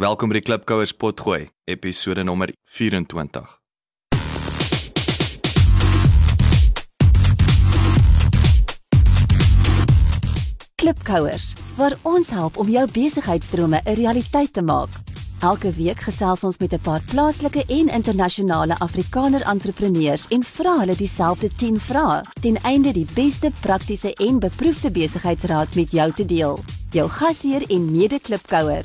Welkom by die Klipkouers potgooi, episode nommer 24. Klipkouers, waar ons help om jou besigheidsdrome 'n realiteit te maak. Elke week gesels ons met 'n paar plaaslike en internasionale Afrikaner entrepreneurs en vra hulle dieselfde 10 vrae ten einde die beste praktiese en beproefde besigheidsraad met jou te deel. Jou gasheer en mede-klipkouer,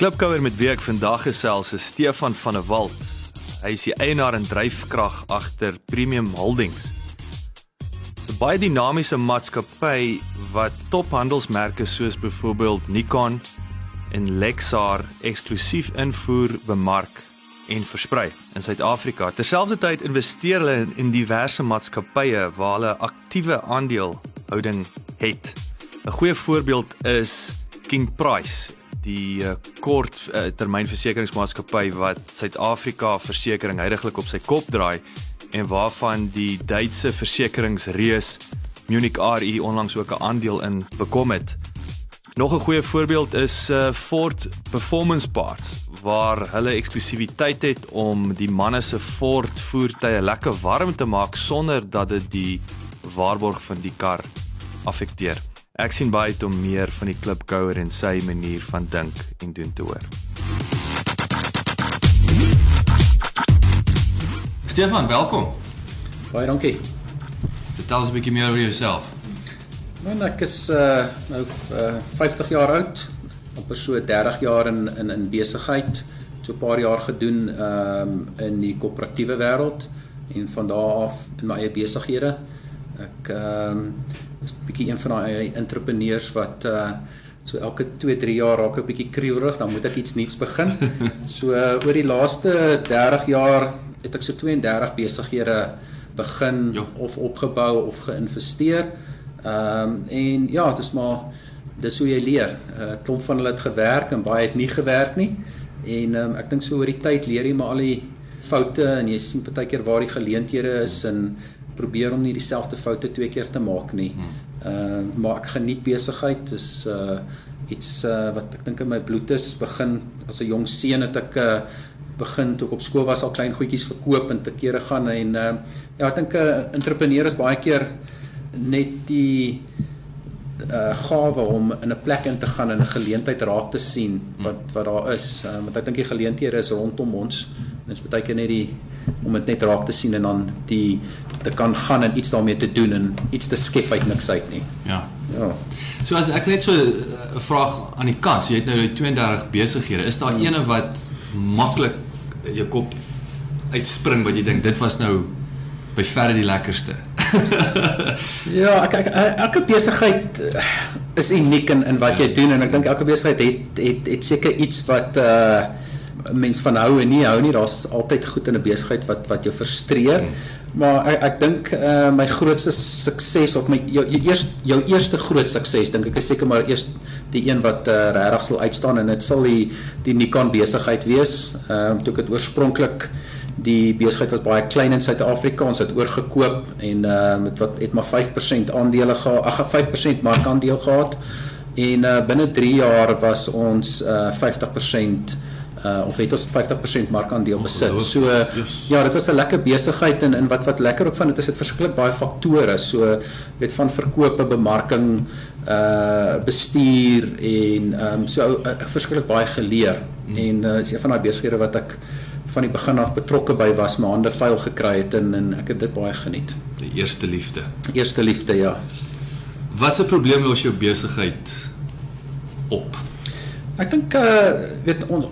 Klipkouer met wie ek vandag gesels is Stefan van der Walt. Hy is die eienaar en dryfkrag agter Premium Holdings. 'n Baie dinamiese maatskappy wat tophandelsmerke soos byvoorbeeld Nikon en Lexar eksklusief invoer, bemark en versprei in Suid-Afrika. Terselfdertyd investeer hulle in, in diverse maatskappye waar hulle aktiewe aandelehouding het. 'n Goeie voorbeeld is King Price, die uh, kort uh, termynversekeringsmaatskappy wat Suid-Afrika versekering heidaglik op sy kop draai en waarvan die Duitse versekeringsreus Munich Re onlangs ook 'n aandeel in bekom het. Nog 'n goeie voorbeeld is uh, Ford Performance Parts waar hulle eksklusiwiteit het om die manne se Ford voertuie lekker warm te maak sonder dat dit die waarborg van die kar affekteer. Ek sien baie uit om meer van die klipkouer en sy manier van dink en doen te hoor. Stefan, welkom. Baie dankie. Vertel ons 'n bietjie meer oor jouself. Man, ek is uh nou uh 50 jaar oud. amper so 30 jaar in in in besigheid. So 'n paar jaar gedoen ehm um, in die koöperatiewe wêreld en van daar af in my eie besighede. Ek ehm um, is 'n bietjie een van daai entrepreneurs wat uh so elke 2, 3 jaar raak ek 'n bietjie kriewig, dan moet ek iets nuuts begin. So uh, oor die laaste 30 jaar het ek so 32 besighede begin Jo. of opgebou of geïnvesteer. Ehm um, en ja, dis maar dis hoe jy leer. 'n uh, Klomp van hulle het gewerk en baie het nie gewerk nie. En ehm um, ek dink so oor die tyd leer jy maar al die foute en jy sien partykeer waar die geleenthede is en probeer om nie dieselfde foute twee keer te maak nie. Ehm uh, maar ek geniet besigheid. Dis uh iets uh, wat ek dink in my bloed is. Begin as 'n jong seun het ek uh begin toe ek op skool was al klein goedjies verkoop en te kere gaan en uh, ja ek dink 'n uh, entrepreneur is baie keer net die uh gawe om in 'n plek in te gaan en 'n geleentheid raak te sien wat wat daar is. Uh, want ek dink die geleenthede is rondom ons. Dit is baie keer net die om dit net raak te sien en dan die te kan gaan en iets daarmee te doen en iets te skep uit niks uit nie. Ja. Ja. So as ek net so eh, 'n vraag aan die kant, so jy het nou die 32 besighede. Is daar ene wat maklik jou kop uitspring wat jy dink dit was nou by verre die lekkerste? Ja, ek, ek elke besigheid eh, is uniek in in wat jy doen en ek dink elke besigheid het het het seker iets wat uh mens van hou en nie hou nie. Daar's altyd goed in 'n besigheid wat wat jou frustreer. Hmm. Maar ek ek dink uh my grootste sukses of my jou jou eerste jou eerste groot sukses dink ek is seker maar eers die een wat uh regtig sal uitstaan en dit sal die die Nikon besigheid wees. Ehm uh, toe ek dit oorspronklik die besigheid was baie klein in Suid-Afrika. Ons het oorgekoop en ehm uh, met wat het maar 5% aandele gehad, ag 5% markandeel gehad. En uh binne 3 jaar was ons uh 50% uh of het ons 50% markandeel besit. So Yes. ja, dit was 'n lekker besigheid en en wat wat lekker ook van dit is dit verskriklik baie faktore. So weet van verkope, bemarking, uh bestuur en ehm um, so uh, verskriklik baie geleer. Mm. En uh is een van daai besighede wat ek van die begin af betrokke by was, my hande vuil gekry het en en ek het dit baie geniet. Die eerste liefde. Eerste liefde, ja. Wat se probleme los jou besigheid op? Ek dink uh weet on,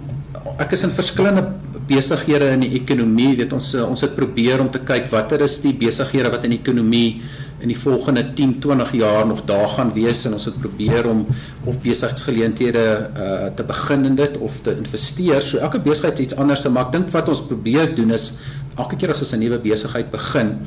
ek is in verskillende besighede in die ekonomie, weet ons ons het probeer om te kyk watter is die besighede wat in die ekonomie in die volgende 10, 20 jaar nog daar gaan wees en ons het probeer om of besigheidsgeleenthede uh te begin in dit of te investeer. So elke besigheid iets anders, maar ek dink wat ons probeer doen is elke keer as ons 'n nuwe besigheid begin,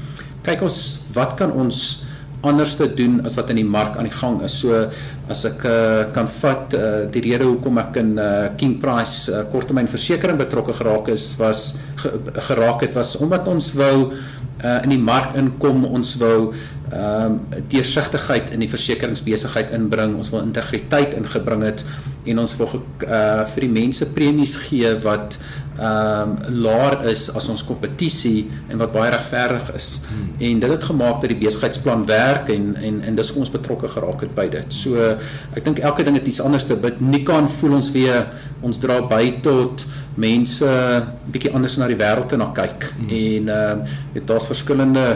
kyk ons wat kan ons anders te doen as wat in die mark aan die gang is. So as ek uh, kan vat uh, die rede hoekom ek in uh, King Price uh, korttermynversekering betrokke geraak is was ge, geraak het was omdat ons wou uh, in die mark inkom, ons wou ehm um, deursigtigheid in die versekeringsbesigheid inbring, ons wil integriteit ingebring het en ons wil uh, vir die mense premies gee wat ehm um, laer is as ons kompetisie en wat baie regverdig is. Hmm. En dit het gemaak dat die besigheidsplan werk en en en dis ons betrokke geraak het by dit. So ek dink elke ding het iets anders te bid. Nikaan voel ons weer ons dra by tot mense bietjie anders na die wêreld te na kyk. Hmm. En ehm um, daar's verskillende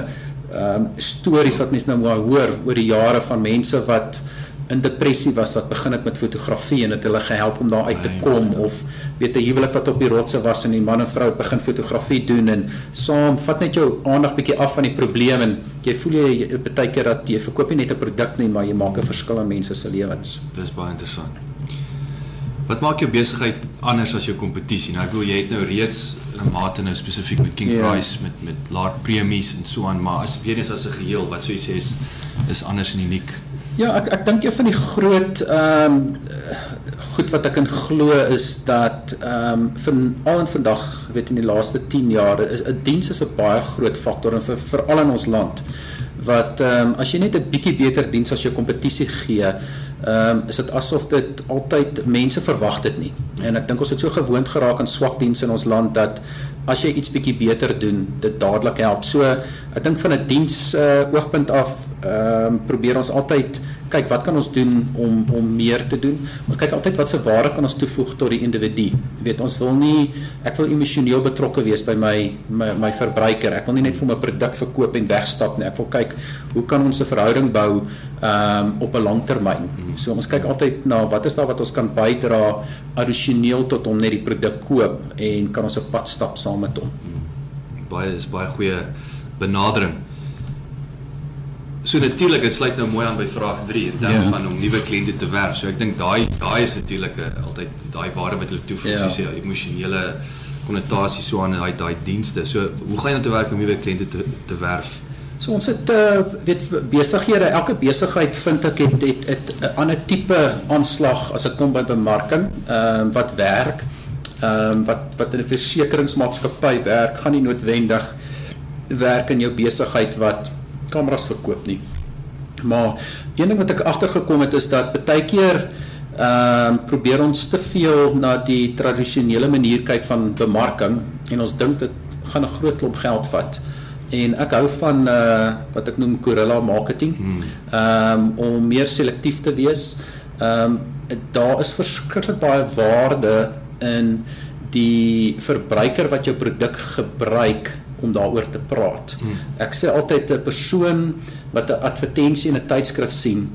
ehm um, stories wat mense nou maar hoor oor die jare van mense wat in depressie was wat begin het met fotografie en dit hulle gehelp om daar uit te kom of weet 'n huwelik wat op die rotse was en die man en vrou begin fotografie doen en saam vat net jou aandag bietjie af van die probleem en jy voel jy baie keer dat jy verkoop nie net 'n produk nie maar jy maak 'n verskil in mense se lewens. Dis baie interessant. Wat maak jou besigheid anders as jou kompetisie? Nou ek wil jy het nou reeds in 'n mate nou spesifiek met King yeah. Ja. Price met met laer premies en so aan, maar as weer eens as 'n geheel, wat sou jy sê is is anders en uniek? Ja, ek ek dink een van die groot ehm um, goed wat ek in glo is dat ehm um, van al en vandag, weet in die laaste 10 jaar is 'n diens is 'n baie groot faktor en vir veral in ons land wat ehm um, as jy net 'n bietjie beter diens as jou kompetisie gee, ehm um, is dit asof dit altyd mense verwag dit nie. En ek dink ons het so gewoond geraak aan swak dienste in ons land dat as jy iets bietjie beter doen, dit dadelik help. So ek dink van 'n diens uh, oogpunt af ehm um, probeer ons altyd kyk wat kan ons doen om om meer te doen. Ons kyk altyd wat se waarde kan ons toevoeg tot die individu. Jy weet, ons wil nie ek wil emosioneel betrokke wees by my my my verbruiker. Ek wil nie net vir my produk verkoop en wegstap nie. Ek wil kyk hoe kan ons 'n verhouding bou ehm um, op 'n langtermyn. So ons kyk altyd na wat is daar wat ons kan bydra addisioneel tot om net die produk koop en kan ons 'n pad stap saam met hom. Baie is baie goeie benadering. So natuurlik, dit sluit nou mooi aan by vraag 3 in terme yeah. Ja. van om nuwe kliënte te werf. So ek dink daai daai is natuurlik altyd daai waarde wat hulle toevoeg, yeah. soos die emosionele konnotasie so aan daai daai dienste. So hoe gaan jy dan te werk om nuwe kliënte te te werf? So ons het uh, weet besighede, elke besigheid vind ek het het 'n ander tipe aanslag as dit kom by bemarking, ehm uh, wat werk, ehm um, wat wat in 'n versekeringsmaatskappy werk, gaan nie noodwendig werk in jou besigheid wat kameras verkoop nie. Maar een ding wat ek agtergekom het is dat baie keer ehm uh, probeer ons te veel na die tradisionele manier kyk van bemarking en ons dink dit gaan 'n groot klomp geld vat. En ek hou van uh wat ek noem guerrilla marketing. Hmm. Ehm um, om meer selektief te wees. Ehm um, daar is verskriklik baie waarde in die verbruiker wat jou produk gebruik om daaroor te praat. Ek sê altyd 'n persoon wat 'n advertensie in 'n tydskrif sien,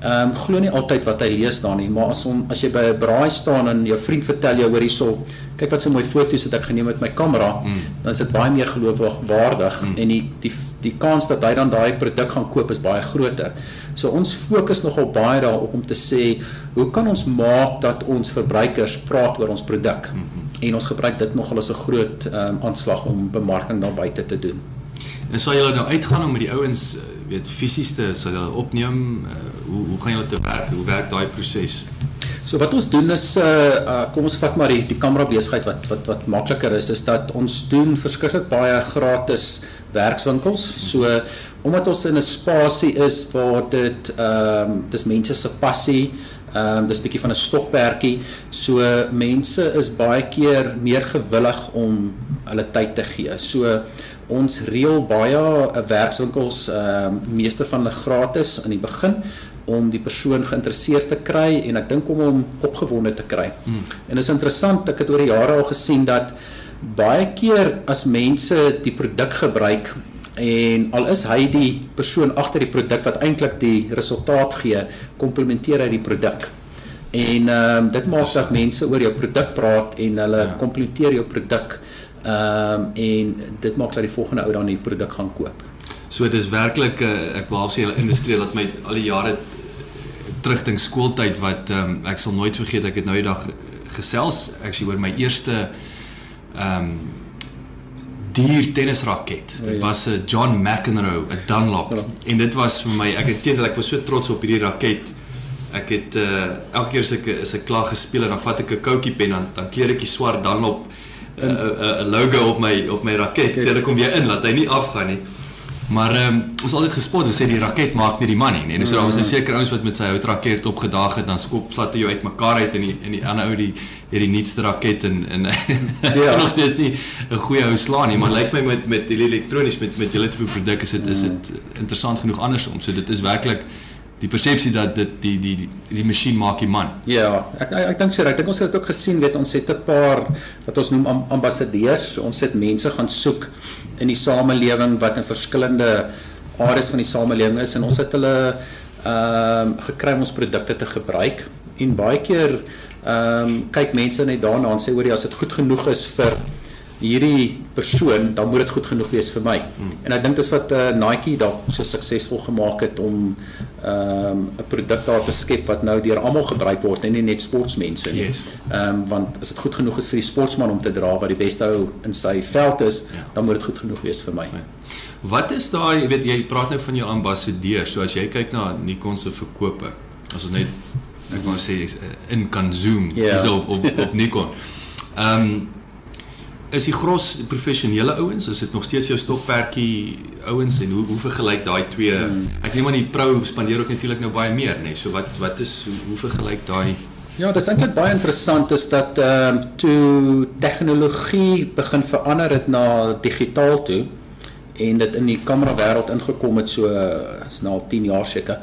ehm um, glo nie altyd wat hy lees daar nie, maar as hom as jy by 'n braai staan en jou vriend vertel jou oor hierso, kyk wat so mooi foto's het ek geneem met my kamera, hmm. dan is dit baie meer geloofwaardig hmm. en die die die kans dat hy dan daai produk gaan koop is baie groter. So ons fokus nogal baie daarop om te sê, hoe kan ons maak dat ons verbruikers praat oor ons produk? Hmm. En ons gebruik dit nogal as 'n groot ehm um, aanslag om bemarking daar buite te doen. En sou julle nou uitgaan om met die ouens eh, weet fisies te sou hulle opneem uh, hoe hoe gaan julle te werk hoe werk daai proses So wat ons doen is uh, uh kom ons vat maar die die kamera besigheid wat wat wat makliker is is dat ons doen verskriklik baie gratis werkswinkels. So omdat ons in 'n spasie is waar dit ehm um, dis mense se passie Ehm um, dis bietjie van 'n stokperdjie. So mense is baie keer meer gewillig om hulle tyd te gee. So ons reël baie uh, werkswinkels ehm um, meeste van hulle gratis in die begin om die persoon geïnteresseerd te kry en ek dink om hom opgewonde te kry. Hmm. En is interessant, ek het oor die jare al gesien dat baie keer as mense die produk gebruik en al is hy die persoon agter die produk wat eintlik die resultaat gee, komplementeer hy die produk. En ehm um, dit maak dat mense oor jou produk praat en hulle ja. komplementeer jou produk. Ehm um, en dit maak dat die volgende ou dan die produk gaan koop. So dis werklik uh, ek behalwe sê hulle industrie wat my al die jare terugdink skooltyd wat um, ek sal nooit vergeet ek het nou die dag gesels ek sê oor my eerste ehm um, duur tennisraket. Dit ja. was 'n John McEnroe, 'n Dunlop. Ja. En dit was vir my ek het teenoor ek was so trots op hierdie raket. Ek het uh elke keer as ek as ek klaar gespeel het, dan vat ek 'n koutjie pen dan dan kleer ek die swart Dunlop 'n uh, uh, uh, logo op my op my raket. Dit kom weer in laat hy nie afgaan nie. Maar ehm um, ons altyd gespot en sê die raket maak nie die man nie. Nee, so daar was 'n nou seker ouens wat met sy hout raket opgedaag het dan skop slatte jou uitmekaar uit in die in die ander ou die hierdie nuutste raket en en ja, nog steeds nie 'n goeie hou slaan nie, maar lyk my met met die elektronies met met julle tipe produk is dit is dit interessant genoeg andersom. So dit is werklik die persepsie dat dit die die die, die masjien maak die man. Ja, ek ek, ek dink so, ek dink ons het dit ook gesien, weet ons het 'n paar wat ons noem ambassadeurs. Ons het mense gaan soek in die samelewing wat in verskillende areas van die samelewing is en ons het hulle ehm um, gekry om ons produkte te gebruik en baie keer ehm um, kyk mense net daarna en sê hoor jy as dit goed genoeg is vir hierdie persoon dan moet dit goed genoeg wees vir my. Hmm. En ek dink dis wat uh, Nike dalk so suksesvol gemaak het om ehm um, 'n produk daar te skep wat nou deur almal gebruik word en nie net sportmense nie. Ehm yes. um, want as dit goed genoeg is vir die sportman om te dra wat die beste ou in sy veld is, ja. dan moet dit goed genoeg wees vir my. Ja. Wat is daai, weet jy, jy praat nou van jou ambassadeur. So as jy kyk na Nikon se verkope, as ons net ek wou sê eh, in kan zoom yeah. Ja. op op op Nikon. Ehm um, is die gros professionele ouens, is dit nog steeds jou stokperdjie ouens en hoe hoe vergelyk daai twee? Hmm. Ek neem aan die pro spandeer ook natuurlik nou baie meer, nê. Nee. So wat wat is hoe, hoe vergelyk daai Ja, dis eintlik baie interessant is dat ehm uh, toe tegnologie begin verander het na digitaal toe en dit in die kamera wêreld ingekom het so is nou al 10 jaar seker.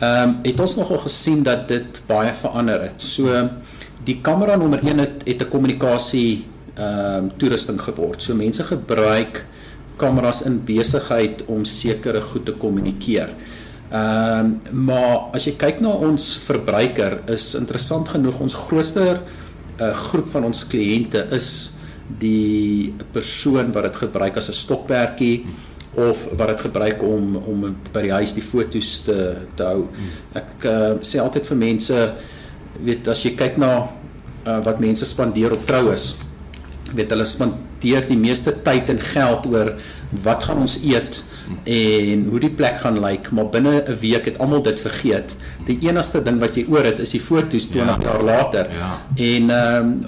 Ehm um, het ons nogal gesien dat dit baie verander het. So die kamera nommer 1 het het 'n kommunikasie ehm um, toerusting geword. So mense gebruik kameras in besigheid om sekere goed te kommunikeer. Ehm um, maar as jy kyk na ons verbruiker is interessant genoeg ons grootste uh, groep van ons kliënte is die persoon wat dit gebruik as 'n stokperdjie of wat dit gebruik om om by die huis die fotos te te hou. Ek uh, sê altyd vir mense weet as jy kyk na uh, wat mense spandeer op troues, weet hulle spandeer die meeste tyd en geld oor wat gaan ons eet en hoe die plek gaan lyk, maar binne 'n week het almal dit vergeet. Die enigste ding wat jy oor het is die fotos 20 ja, jaar later. Ja. En ehm um,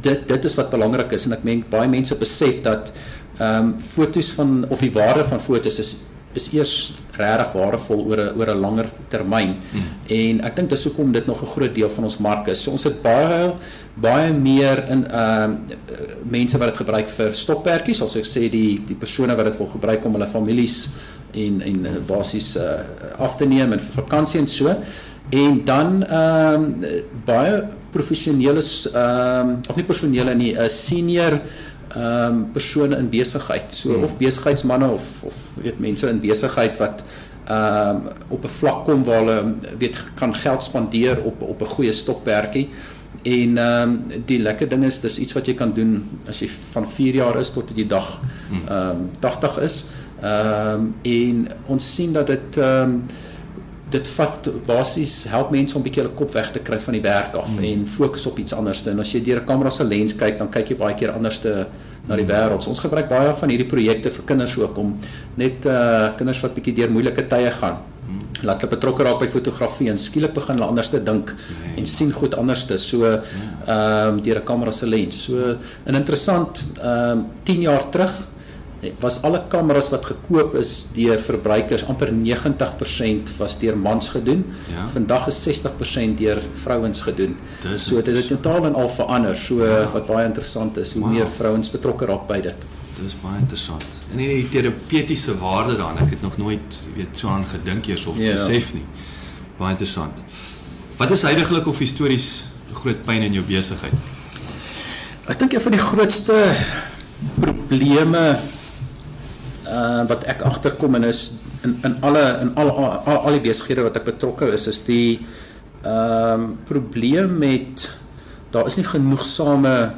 dit dit is wat belangrik is en ek meen baie mense besef dat ehm um, fotos van of die waarde van fotos is is eers regtig waardevol oor 'n oor 'n langer termyn. Hmm. En ek dink dis hoekom dit nog 'n groot deel van ons mark is. So ons het baie baie meer in ehm uh, mense wat dit gebruik vir stokperdjies, soos ek sê die die persone wat dit wil gebruik om hulle families en en uh, basies uh, af te neem en vir vakansie en so. En dan ehm um, baie professionele ehm um, of nie professionele nie, 'n senior ehm um, persone in besigheid. So hmm. of besigheidsmense of of weet mense in besigheid wat ehm um, op 'n vlak kom waar hulle weet kan geld spandeer op op 'n goeie stokperdjie. En ehm um, die lekker ding is dis iets wat jy kan doen as jy van 4 jaar is tot die dag hmm. ehm um, 80 is. Ehm um, en ons sien dat dit ehm um, dit vat basies help mense om 'n bietjie hulle kop weg te kry van die werk af mm. en fokus op iets anders. En as jy deur 'n kamera se lens kyk, dan kyk jy baie keer anders te na die mm. wêreld. Ons gebruik baie van hierdie projekte vir kinders ook om net uh kinders wat bietjie deur moeilike tye gaan. Mm. Laat hulle betrokke raak by fotografie en skielik begin hulle anders te dink nee. en sien goed anders te so ja. ehm um, deur 'n kamera se lens. So 'n interessant ehm um, 10 jaar terug was alle kameras wat gekoop is deur verbruikers amper 90% was deur mans gedoen. Ja. Vandag is 60% deur vrouens gedoen. Dis so dit het totaal en al verander. So ja. wat baie interessant is hoe wow. meer vrouens betrokke raak by dit. Dis baie interessant. En nie die terapeutiese waarde daarin. Ek het nog nooit weet so aan gedink eers of ja. besef nie. Baie interessant. Wat is heidaglik of histories groot pyn in jou besigheid? Ek dink een van die grootste probleme uh wat ek agterkom en is in in alle in al al, al, al die besighede wat ek betrokke is is die ehm um, probleem met daar is nie genoegsame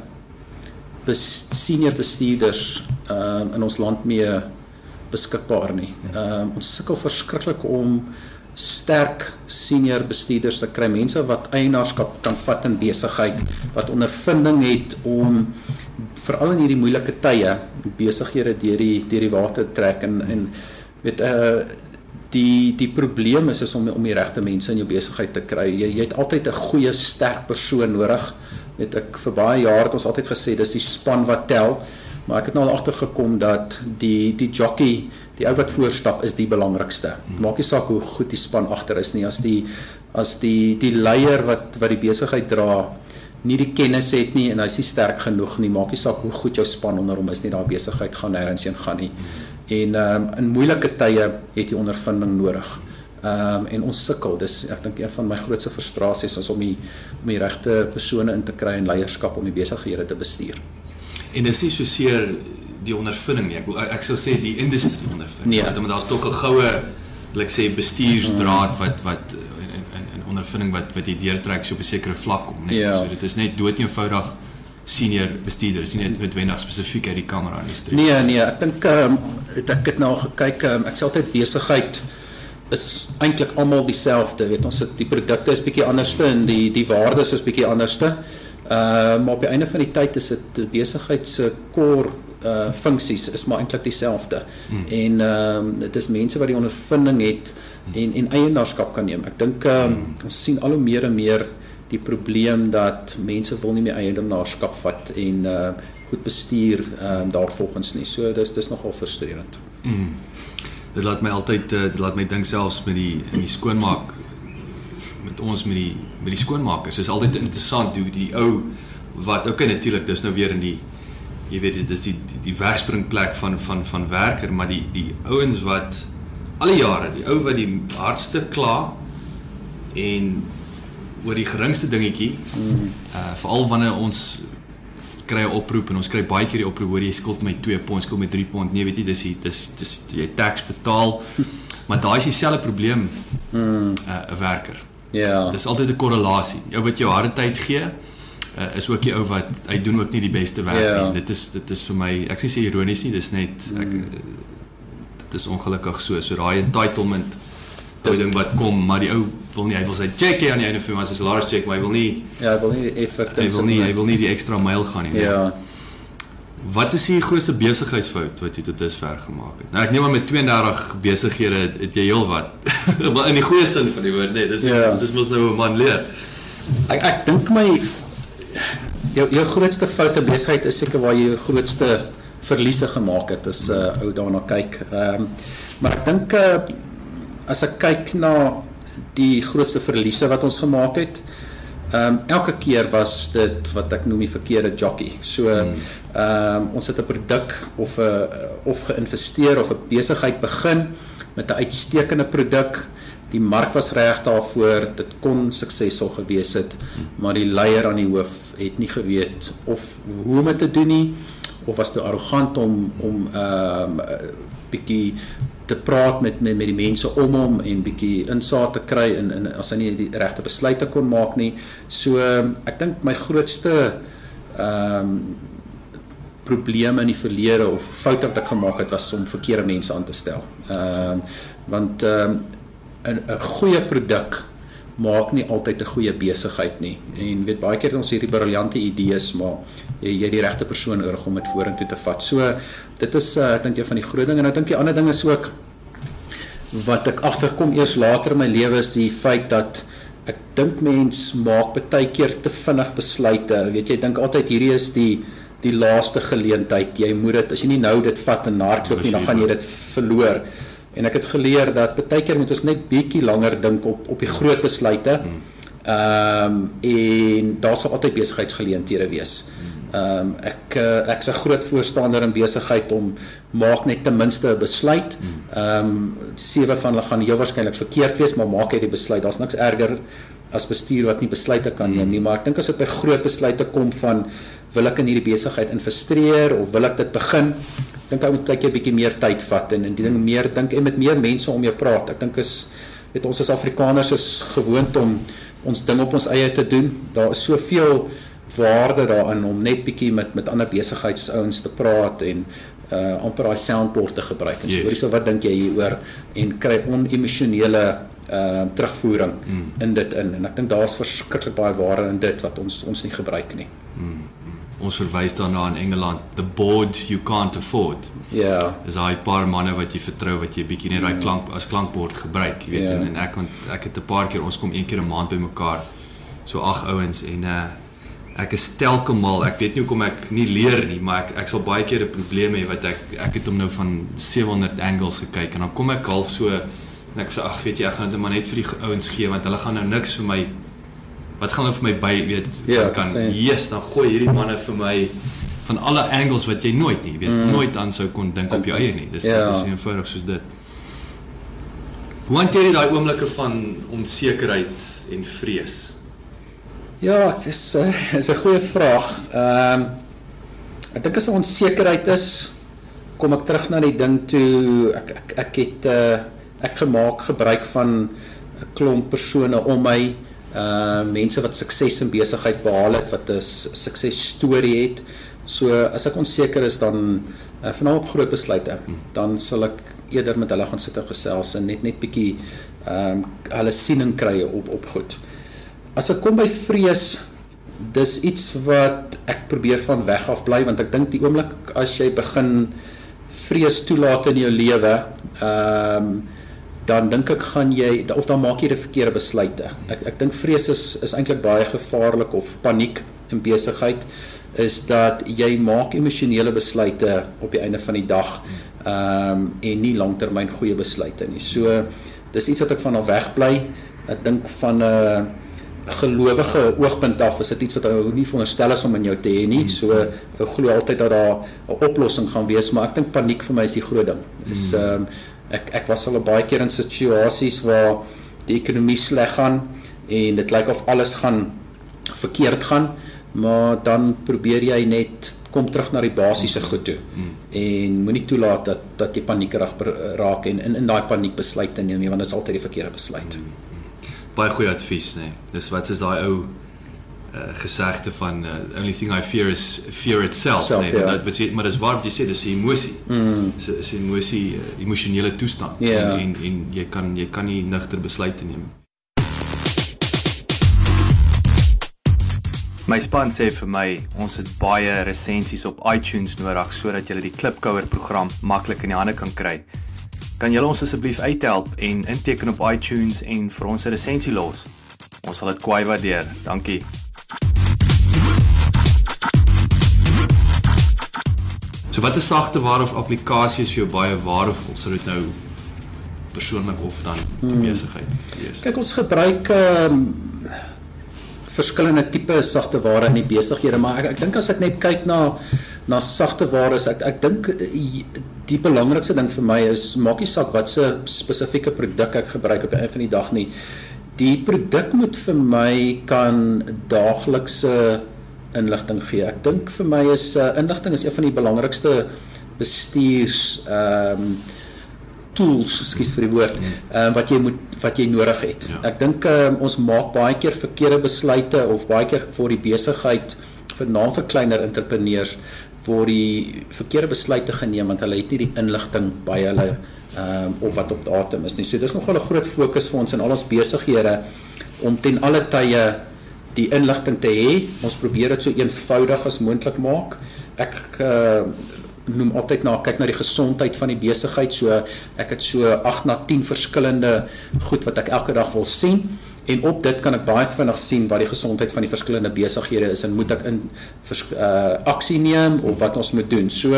bes, senior bestuurders ehm uh, in ons land mee beskikbaar nie. Ehm um, ons sukkel verskriklik om sterk senior bestuurders te kry, mense wat eienaarskap kan vat in besigheid, wat ondervinding het om veral in hierdie moeilike tye besighede deur die deur die water trek en en weet uh die die probleem is is om om die regte mense in jou besigheid te kry. Jy jy het altyd 'n goeie sterk persoon nodig. Weet ek vir baie jare het ons altyd gesê dis die span wat tel. Maar ek het nou al agtergekom dat die die jockey, die ou wat voorstap is die belangrikste. Maak nie saak hoe goed die span agter is nie as die as die die leier wat wat die besigheid dra nie die kennis het nie en hy's nie sterk genoeg nie. Maak nie saak hoe goed jou span onder hom is nie, daai besigheid gaan nêrens heen gaan nie. En ehm um, in moeilike tye het jy ondervinding nodig. Ehm um, en ons sukkel. Dis ek dink een van my grootste frustrasies is om die om die regte persone in te kry in leierskap om die besighede te bestuur. En dis nie so seer die ondervinding nie. Ek ek sou sê die industrie ondervinding. Nee. Want daar's tog 'n goue ek sê bestuursdraad wat wat in in, in ondervinding wat wat jy deurtrek so op 'n sekere vlak kom, net. Ja. So dit is net dood eenvoudig senior bestuurders, nie net noodwendig spesifiek uit die kamera industrie. Nee, nee, ek dink ehm um, ek het nou gekyk, um, ek sê altyd besigheid is eintlik almal dieselfde. Weet ons die produkte is bietjie anderste en die die waardes is bietjie anderste. Ehm uh, maar op die einde van die tyd is dit besigheid se core uh funksies is maar eintlik dieselfde. Hmm. En ehm um, dit is mense wat die ondervinding het en en eienaarskap kan neem. Ek dink ehm um, ons sien al hoe meer en meer die probleem dat mense wil nie meer eienaarskap vat en uh goed bestuur ehm um, daarvolgens nie. So dis dis nogal frustrerend. Mm. Dit laat my altyd uh, dit laat my dink selfs met die in die skoonmaak met ons met die met die skoonmakers. Dit is altyd interessant hoe die ou wat okay natuurlik dis nou weer in die jy weet dis die die, die wegspringplek van van van werker, maar die die ouens wat al die jare, die ou wat die hardste kla en oor die geringste dingetjie. Mm. Uh veral wanneer ons kry 'n oproep en ons kry baie keer die oproep hoor jy skuld my 2 pond, skuld my 3 pond. Nee, weet jy, dis die, dis dis jy tax betaal. Maar daai is dieselfde probleem. Mm. Uh 'n werker. Ja. Dis altyd 'n korrelasie. Ou wat jou harde tyd gee, uh, is ook die ou wat hy doen ook nie die beste werk Ja. nie. Dit is dit is vir my ek sê ironies nie, dis net ek uh, dit is ongelukkig so. So daai entitlement daai ding wat kom, maar die ou wil nie, hy wil sy check hê aan die einde van die maand, sy salaris check, maar hy wil nie Ja, ek wil nie effort hy wil nie hy wil nie die ekstra myl gaan nie. Ja. Wat is die grootste besigheidsfout wat jy tot dusver gemaak het? Nou ek neem aan met 32 besighede het, het jy heelwat. maar in die goeie sin van die woord, nee, dis Ja. dis mos nou 'n man leer. Ek ek dink my jou jou grootste foute besigheid is seker waar jy jou grootste verliese gemaak het as 'n uh, ou daarna kyk. Ehm um, maar ek dink uh, as ek kyk na die grootste verliese wat ons gemaak het, ehm um, elke keer was dit wat ek noem die verkeerde jockey. So ehm um, ons het 'n produk of 'n of geïnvesteer of 'n besigheid begin met 'n uitstekende produk. Die mark was reg daarvoor. Dit kon suksesvol gewees het maar die leier aan die hoof het nie geweet of hoe om dit te doen nie. Of was te arrogant om om ehm um, bietjie te praat met met met die mense om hom en bietjie insaag te kry en, en as hy nie die regte besluite kon maak nie so ek dink my grootste ehm um, probleme in die verlede of foute wat ek gemaak het was om verkeerde mense aan te stel. Ehm um, want ehm um, 'n 'n goeie produk maak nie altyd 'n goeie besigheid nie. En weet baie keer het ons hierdie briljante idees, maar jy jy die regte persoon nodig om dit vorentoe te vat. So dit is uh, ek dink een van die groot dinge en ek dink die ander ding is ook wat ek agterkom eers later in my lewe is die feit dat ek dink mens maak baie keer te vinnig besluite. Weet jy, ek dink altyd hierdie is die die laaste geleentheid. Jy moet dit as jy nie nou dit vat en hardloop nie, dan gaan jy dit verloor. En ek het geleer dat baie keer moet ons net bietjie langer dink op op die groot besluite. Ehm um, en daar sal altyd besigheidsgeleenthede wees. Ehm um, ek uh, ek's 'n groot voorstander in besigheid om maak net ten minste 'n besluit. Ehm um, sewe van hulle gaan heel waarskynlik verkeerd wees, maar maak jy die besluit. Daar's niks erger as bestuur wat nie besluite kan neem nie, maar ek dink as dit by groot besluite kom van wil ek in hierdie besigheid investeer of wil ek dit begin? Ek dink ou moet kyk jy 'n bietjie meer tyd vat en en die ding meer dink en met meer mense om jou praat. Ek dink is weet ons as Afrikaners is gewoond om ons ding op ons eie te doen. Daar is soveel waarde daarin om net bietjie met met ander besigheidsouens te praat en uh amper daai soundboard te gebruik. En so, yes. so wat dink jy hieroor en kry onemosionele uh terugvoering mm. in dit in en ek dink daar's verskriklik baie waarde in dit wat ons ons nie gebruik nie. Mm ons verwys daarna in Engeland the board you can't afford. Ja. Yeah. Is daai paar manne wat jy vertrou wat jy bietjie net daai mm. klank as klankbord gebruik, jy weet yeah. en, en ek want ek het 'n paar keer ons kom een keer 'n maand bymekaar so ag ouens en uh ek is telkemal ek weet nie hoekom ek nie leer nie maar ek ek sal baie keer 'n probleem hê wat ek ek het hom nou van 700 angles gekyk en dan kom ek half so en ek sê ag weet jy ek gaan dit maar net vir die ouens gee want hulle gaan nou niks vir my wat gaan hulle vir my by weet ja, kan yes dan gooi hierdie manne vir my van alle angles wat jy nooit nie weet mm. nooit aan sou kon dink op jou eie nie. Dis ja. dit is eenvoudig soos dit. Hoe hanteer jy daai oomblikke van onsekerheid en vrees ja dis uh, is 'n goeie vraag ehm um, ek dink as 'n onsekerheid is kom ek terug na die ding toe ek ek ek het uh, ek gemaak gebruik van 'n klomp persone om my uh mense wat sukses in besigheid behaal het wat 'n sukses storie het. So as ek onseker is dan uh, veral op groot besluite, dan sal ek eerder met hulle gaan sit en gesels en net net bietjie ehm um, hulle siening kry op op goed. As ek kom by vrees, dis iets wat ek probeer van weg af bly want ek dink die oomblik as jy begin vrees toelaat in jou lewe, ehm um, dan dink ek gaan jy of dan maak jy die verkeerde besluite. Ek ek dink vrees is is eintlik baie gevaarlik of paniek in besigheid is dat jy maak emosionele besluite op die einde van die dag ehm um, en nie langtermyn goeie besluite nie. So dis iets wat ek van af weg bly. Ek dink van 'n uh, gelowige oogpunt af is dit iets wat ou nie veronderstel is om in jou te hê nie. So ek glo altyd dat daar 'n oplossing gaan wees, maar ek dink paniek vir my is die groot ding. Is ehm um, ek ek was al baie keer in situasies waar die ekonomie sleg gaan en dit lyk of alles gaan verkeerd gaan maar dan probeer jy net kom terug na die basiese goed toe mm. en moenie toelaat dat dat jy paniekerig raak en in in daai paniek besluite neem want dit is altyd die verkeerde besluit. Mm. Baie goeie advies nê. Nee. Dis wat is daai ou uh, gesegde van uh, only thing I fear is fear itself, Self, nee, ja. dat sê maar dis waar wat jy sê dis 'n emosie. Mm. Dis 'n emosie, uh, emosionele toestand ja. en, en en jy kan jy kan nie nigter besluite neem. My span sê vir my ons het baie resensies op iTunes nodig sodat jy die Klipkouer program maklik in die hande kan kry. Kan julle ons asseblief uithelp en inteken op iTunes en vir ons 'n resensie los? Ons sal dit kwai waardeer. Dankie. So wat is sagte ware of applikasies vir jou baie waardevol? Sou dit nou persoonlik of dan hmm. besigheid wees? Kyk, ons gebruik ehm um, verskillende tipe sagte ware in die besighede, maar ek ek dink as ek net kyk na na sagte ware, ek ek dink eh, die belangrikste ding vir my is maak nie saak wat se spesifieke produk ek gebruik op 'n van die dag nie. Die produk moet vir my kan daaglikse inligting gee. Ek dink vir my is uh, inligting is een van die belangrikste bestuurs ehm um, tools, ekskuus vir die woord, ehm um, wat jy moet wat jy nodig het. Ja. Ek dink um, ons maak baie keer verkeerde besluite of baie keer vir die besigheid vir naam vir kleiner entrepreneurs word die verkeerde besluite geneem want hulle het nie die inligting by hulle ehm um, of wat op datum is nie. So dis nogal 'n groot fokus vir ons in al ons besighede om ten alle tye die inligting te hê. Ons probeer dit so eenvoudig as moontlik maak. Ek uh, noem altyd na kyk na die gesondheid van die besigheid. So ek het so 8 na 10 verskillende goed wat ek elke dag wil sien en op dit kan ek baie vinnig sien wat die gesondheid van die verskillende besighede is en moet ek in uh, aksie neem of wat ons moet doen. So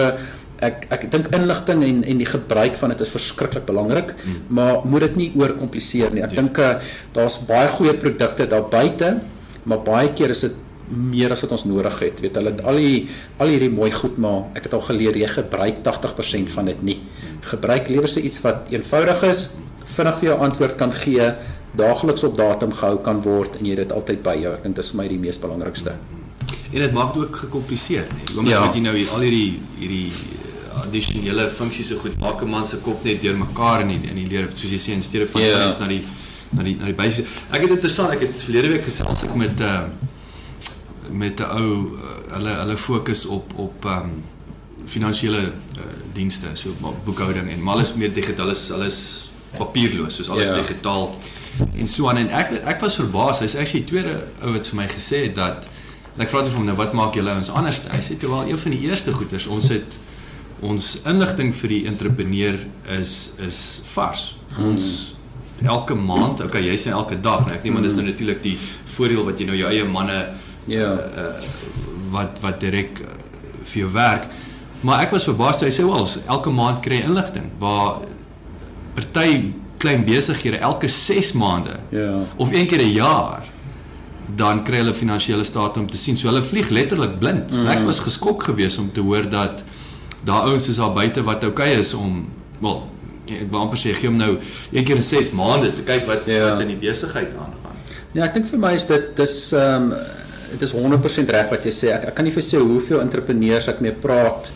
ek ek dink inligting en en die gebruik van dit is verskriklik belangrik, hmm. maar moet dit nie oorkompliseer nie. Ek ja. dink uh, daar's baie goeie produkte daar buite maar baie keer is dit meer as wat ons nodig het. Weet hulle het al die al hierdie mooi goed maar ek het al geleer jy gebruik 80% van dit nie. Gebruik liewer se iets wat eenvoudig is, vinnig vir jou antwoord kan gee, daagliks op datum gehou kan word en jy dit altyd by jou. Ek dink dit is vir my die mees belangrikste. En dit maak dit ook gekompliseer, nee. Omdat ja. jy nou al hierdie hierdie addisionele funksies so goed maak 'n man se kop net deurmekaar in die, in die leer soos jy sê in steede van ja. net na die na die na die basiese. Ek het interessant, ek het verlede week gesels ek met uh met 'n ou uh, hulle hulle fokus op op ehm um, finansiële uh, dienste, so boekhouding en alles meer digitaal is alles papierloos, soos alles yeah. Ja. En so aan en ek ek was verbaas. Hy's actually tweede ou wat vir my gesê het dat ek vra toe vir hom nou wat maak julle ons anders? Hy sê toe wel een van die eerste goeders ons het ons inligting vir die entrepreneur is is vars. Ons elke maand, okay, jy sê elke dag, nou ek neem aan dis nou hmm. natuurlik die voordeel wat jy nou jou eie manne ja uh, uh, wat wat direk uh, vir jou werk. Maar ek was verbaas hy sê wel elke maand kry inligting waar party klein besighede elke 6 maande ja of een keer 'n jaar dan kry hulle finansiële state om te sien. So hulle vlieg letterlik blind. Mm. Ek was geskok geweest om te hoor dat daar ouens is daar buite wat oukei okay is om wel ek wou amper sê gee hom nou een keer in 6 maande te kyk wat ja. wat in die besigheid aangaan. Ja, ek dink vir my is dit dis ehm um, dit is 100% reg wat jy sê. Ek, ek kan nie vir sê hoeveel entrepreneurs ek mee praat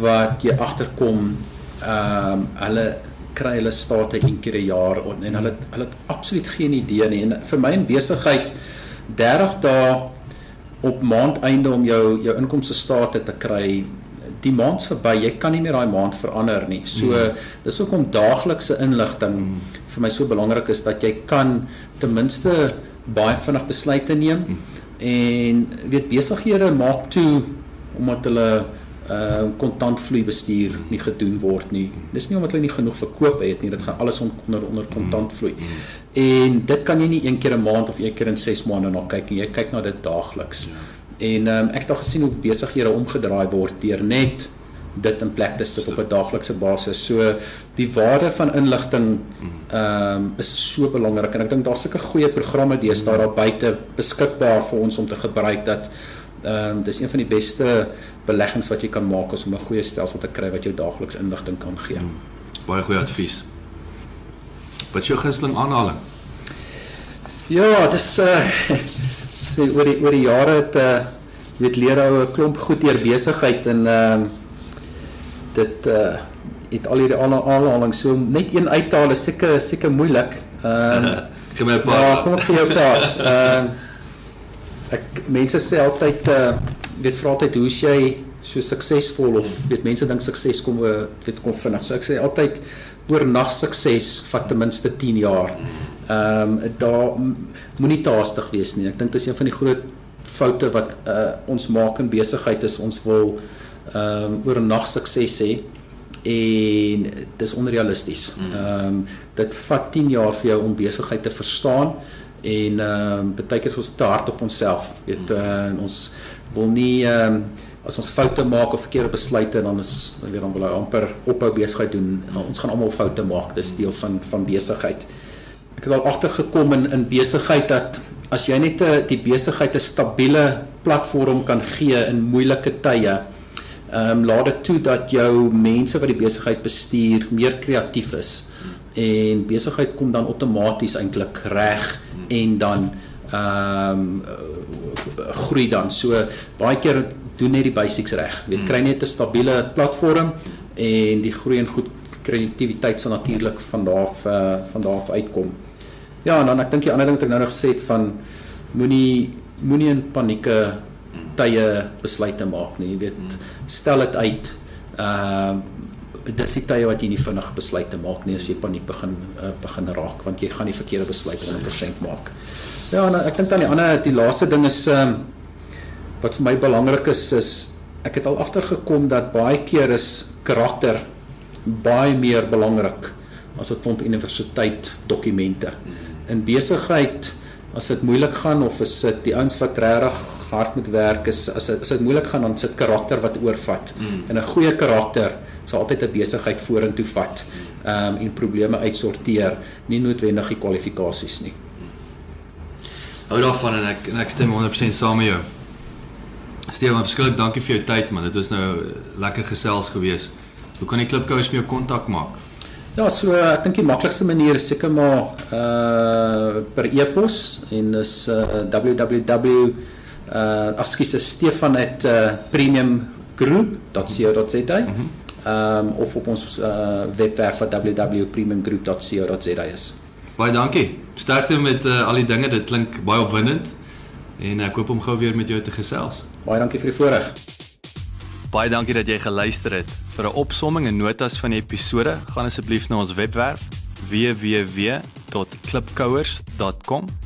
wat jy agterkom ehm um, hulle kry hulle state een keer 'n jaar en, en hulle hulle het absoluut geen idee nie. En vir my in besigheid 30 dae op maandeinde om jou jou inkomste state te kry die maand verby jy kan nie meer daai maand verander nie so mm. dis hoekom daaglikse inligting mm. vir my so belangrik is dat jy kan ten minste baie vinnig besluite neem mm. en weet besighede maak toe omdat hulle uh kontantvloei bestuur nie gedoen word nie. Dis nie omdat hulle nie genoeg verkoop het nie, dit gaan alles onder onder kontantvloei. Mm, mm. En dit kan jy nie een keer 'n maand of een keer in 6 maande na kyk nie. Jy kyk na dit daagliks. Ja. En um ek het al gesien hoe besighede omgedraai word deur net dit in plek te sit op 'n daaglikse basis. So die waarde van inligting ehm um, is so belangrik en ek dink daar's sulke goeie programme deesdae daar buite beskikbaar vir ons om te gebruik dat ehm um, dis een van die beste beleggings wat jy kan maak om 'n goeie stelsel te kry wat jou daagliks inligting kan gee. Hmm. Baie goeie advies. Wat is jou gunsteling aanhaling? Ja, dis uh sê oor die oor die jare het uh weet leer ou 'n klomp goed deur besigheid en ehm uh, dit uh het al hierdie aanhalings so net een uithaal is seker seker moeilik. Ehm uh, kom maar paar. Ja, kom op jou paar. Ehm uh, ek mense sê altyd uh weet vra altyd hoe jy so suksesvol of weet mense dink sukses kom uh, weet kom vinnig. So ek sê altyd oornag sukses vat ten minste 10 jaar. Ehm um, daar moenie te haastig wees nie. Ek dink dit is een van die groot foute wat uh ons maak in besigheid is ons wil ehm um, oornag sukses hê en dis onrealisties. Ehm um, dit vat 10 jaar vir jou om besigheid te verstaan en ehm um, baie keer is ons te hard op onsself. Weet uh, ons wil nie ehm um, as ons foute maak of verkeerde besluite dan is weer dan wil hy amper ophou besigheid doen. Nou, ons gaan almal foute maak. Dis deel van van besigheid. Ek het al agtergekom in in besigheid dat as jy net 'n die besigheid 'n stabiele platform kan gee in moeilike tye, ehm um, laat dit toe dat jou mense wat die besigheid bestuur meer kreatief is en besigheid kom dan outomaties eintlik reg en dan ehm um, groei dan. So baie keer doen net die basics reg. Jy kry net 'n stabiele platform en die groei en goed kreatiwiteit sal natuurlik van daar af uh, van daar af uitkom. Ja, en dan ek dink die ander ding wat ek nou nog gesê het van moenie moenie in panieke tye besluite maak nie. Jy weet, stel dit uit. Ehm uh, dis die tye wat jy nie vinnig besluite maak nie as jy paniek begin uh, begin raak want jy gaan die verkeerde besluite 100% maak. Ja, en ek dink dan die ander die laaste ding is um, wat vir my belangrik is is ek het al agtergekom dat baie keer is karakter baie meer belangrik as 'n klomp universiteit dokumente. In besigheid as dit moeilik gaan of is dit die ouens wat regtig hard moet werk is as as dit moeilik gaan dan sit karakter wat oorvat. Mm. En 'n goeie karakter sal altyd 'n besigheid vorentoe vat. Ehm um, en probleme uitsorteer, nie noodwendig die kwalifikasies nie. Hou daarvan en ek en ek stem 100% saam met jou. Steven, verskillik dankie vir jou tyd man. Dit was nou lekker gesels geweest. Hoe kan die klipkous met jou kontak maak? Ja, so ek dink die maklikste manier is seker maar uh per e-pos en is uh, www uh askies is Stefan het uh, premiumgroup.co.za. Mhm. Ehm um, of op ons uh webwerf wat www.premiumgroup.co.za is. Baie dankie. Sterkte met uh, al die dinge. Dit klink baie opwindend. En ek hoop om gou weer met jou te gesels. Baie dankie vir die voorreg. Baie dankie dat jy geluister het. Vir 'n opsomming en notas van die episode, gaan asseblief na ons webwerf www.klipkouers.com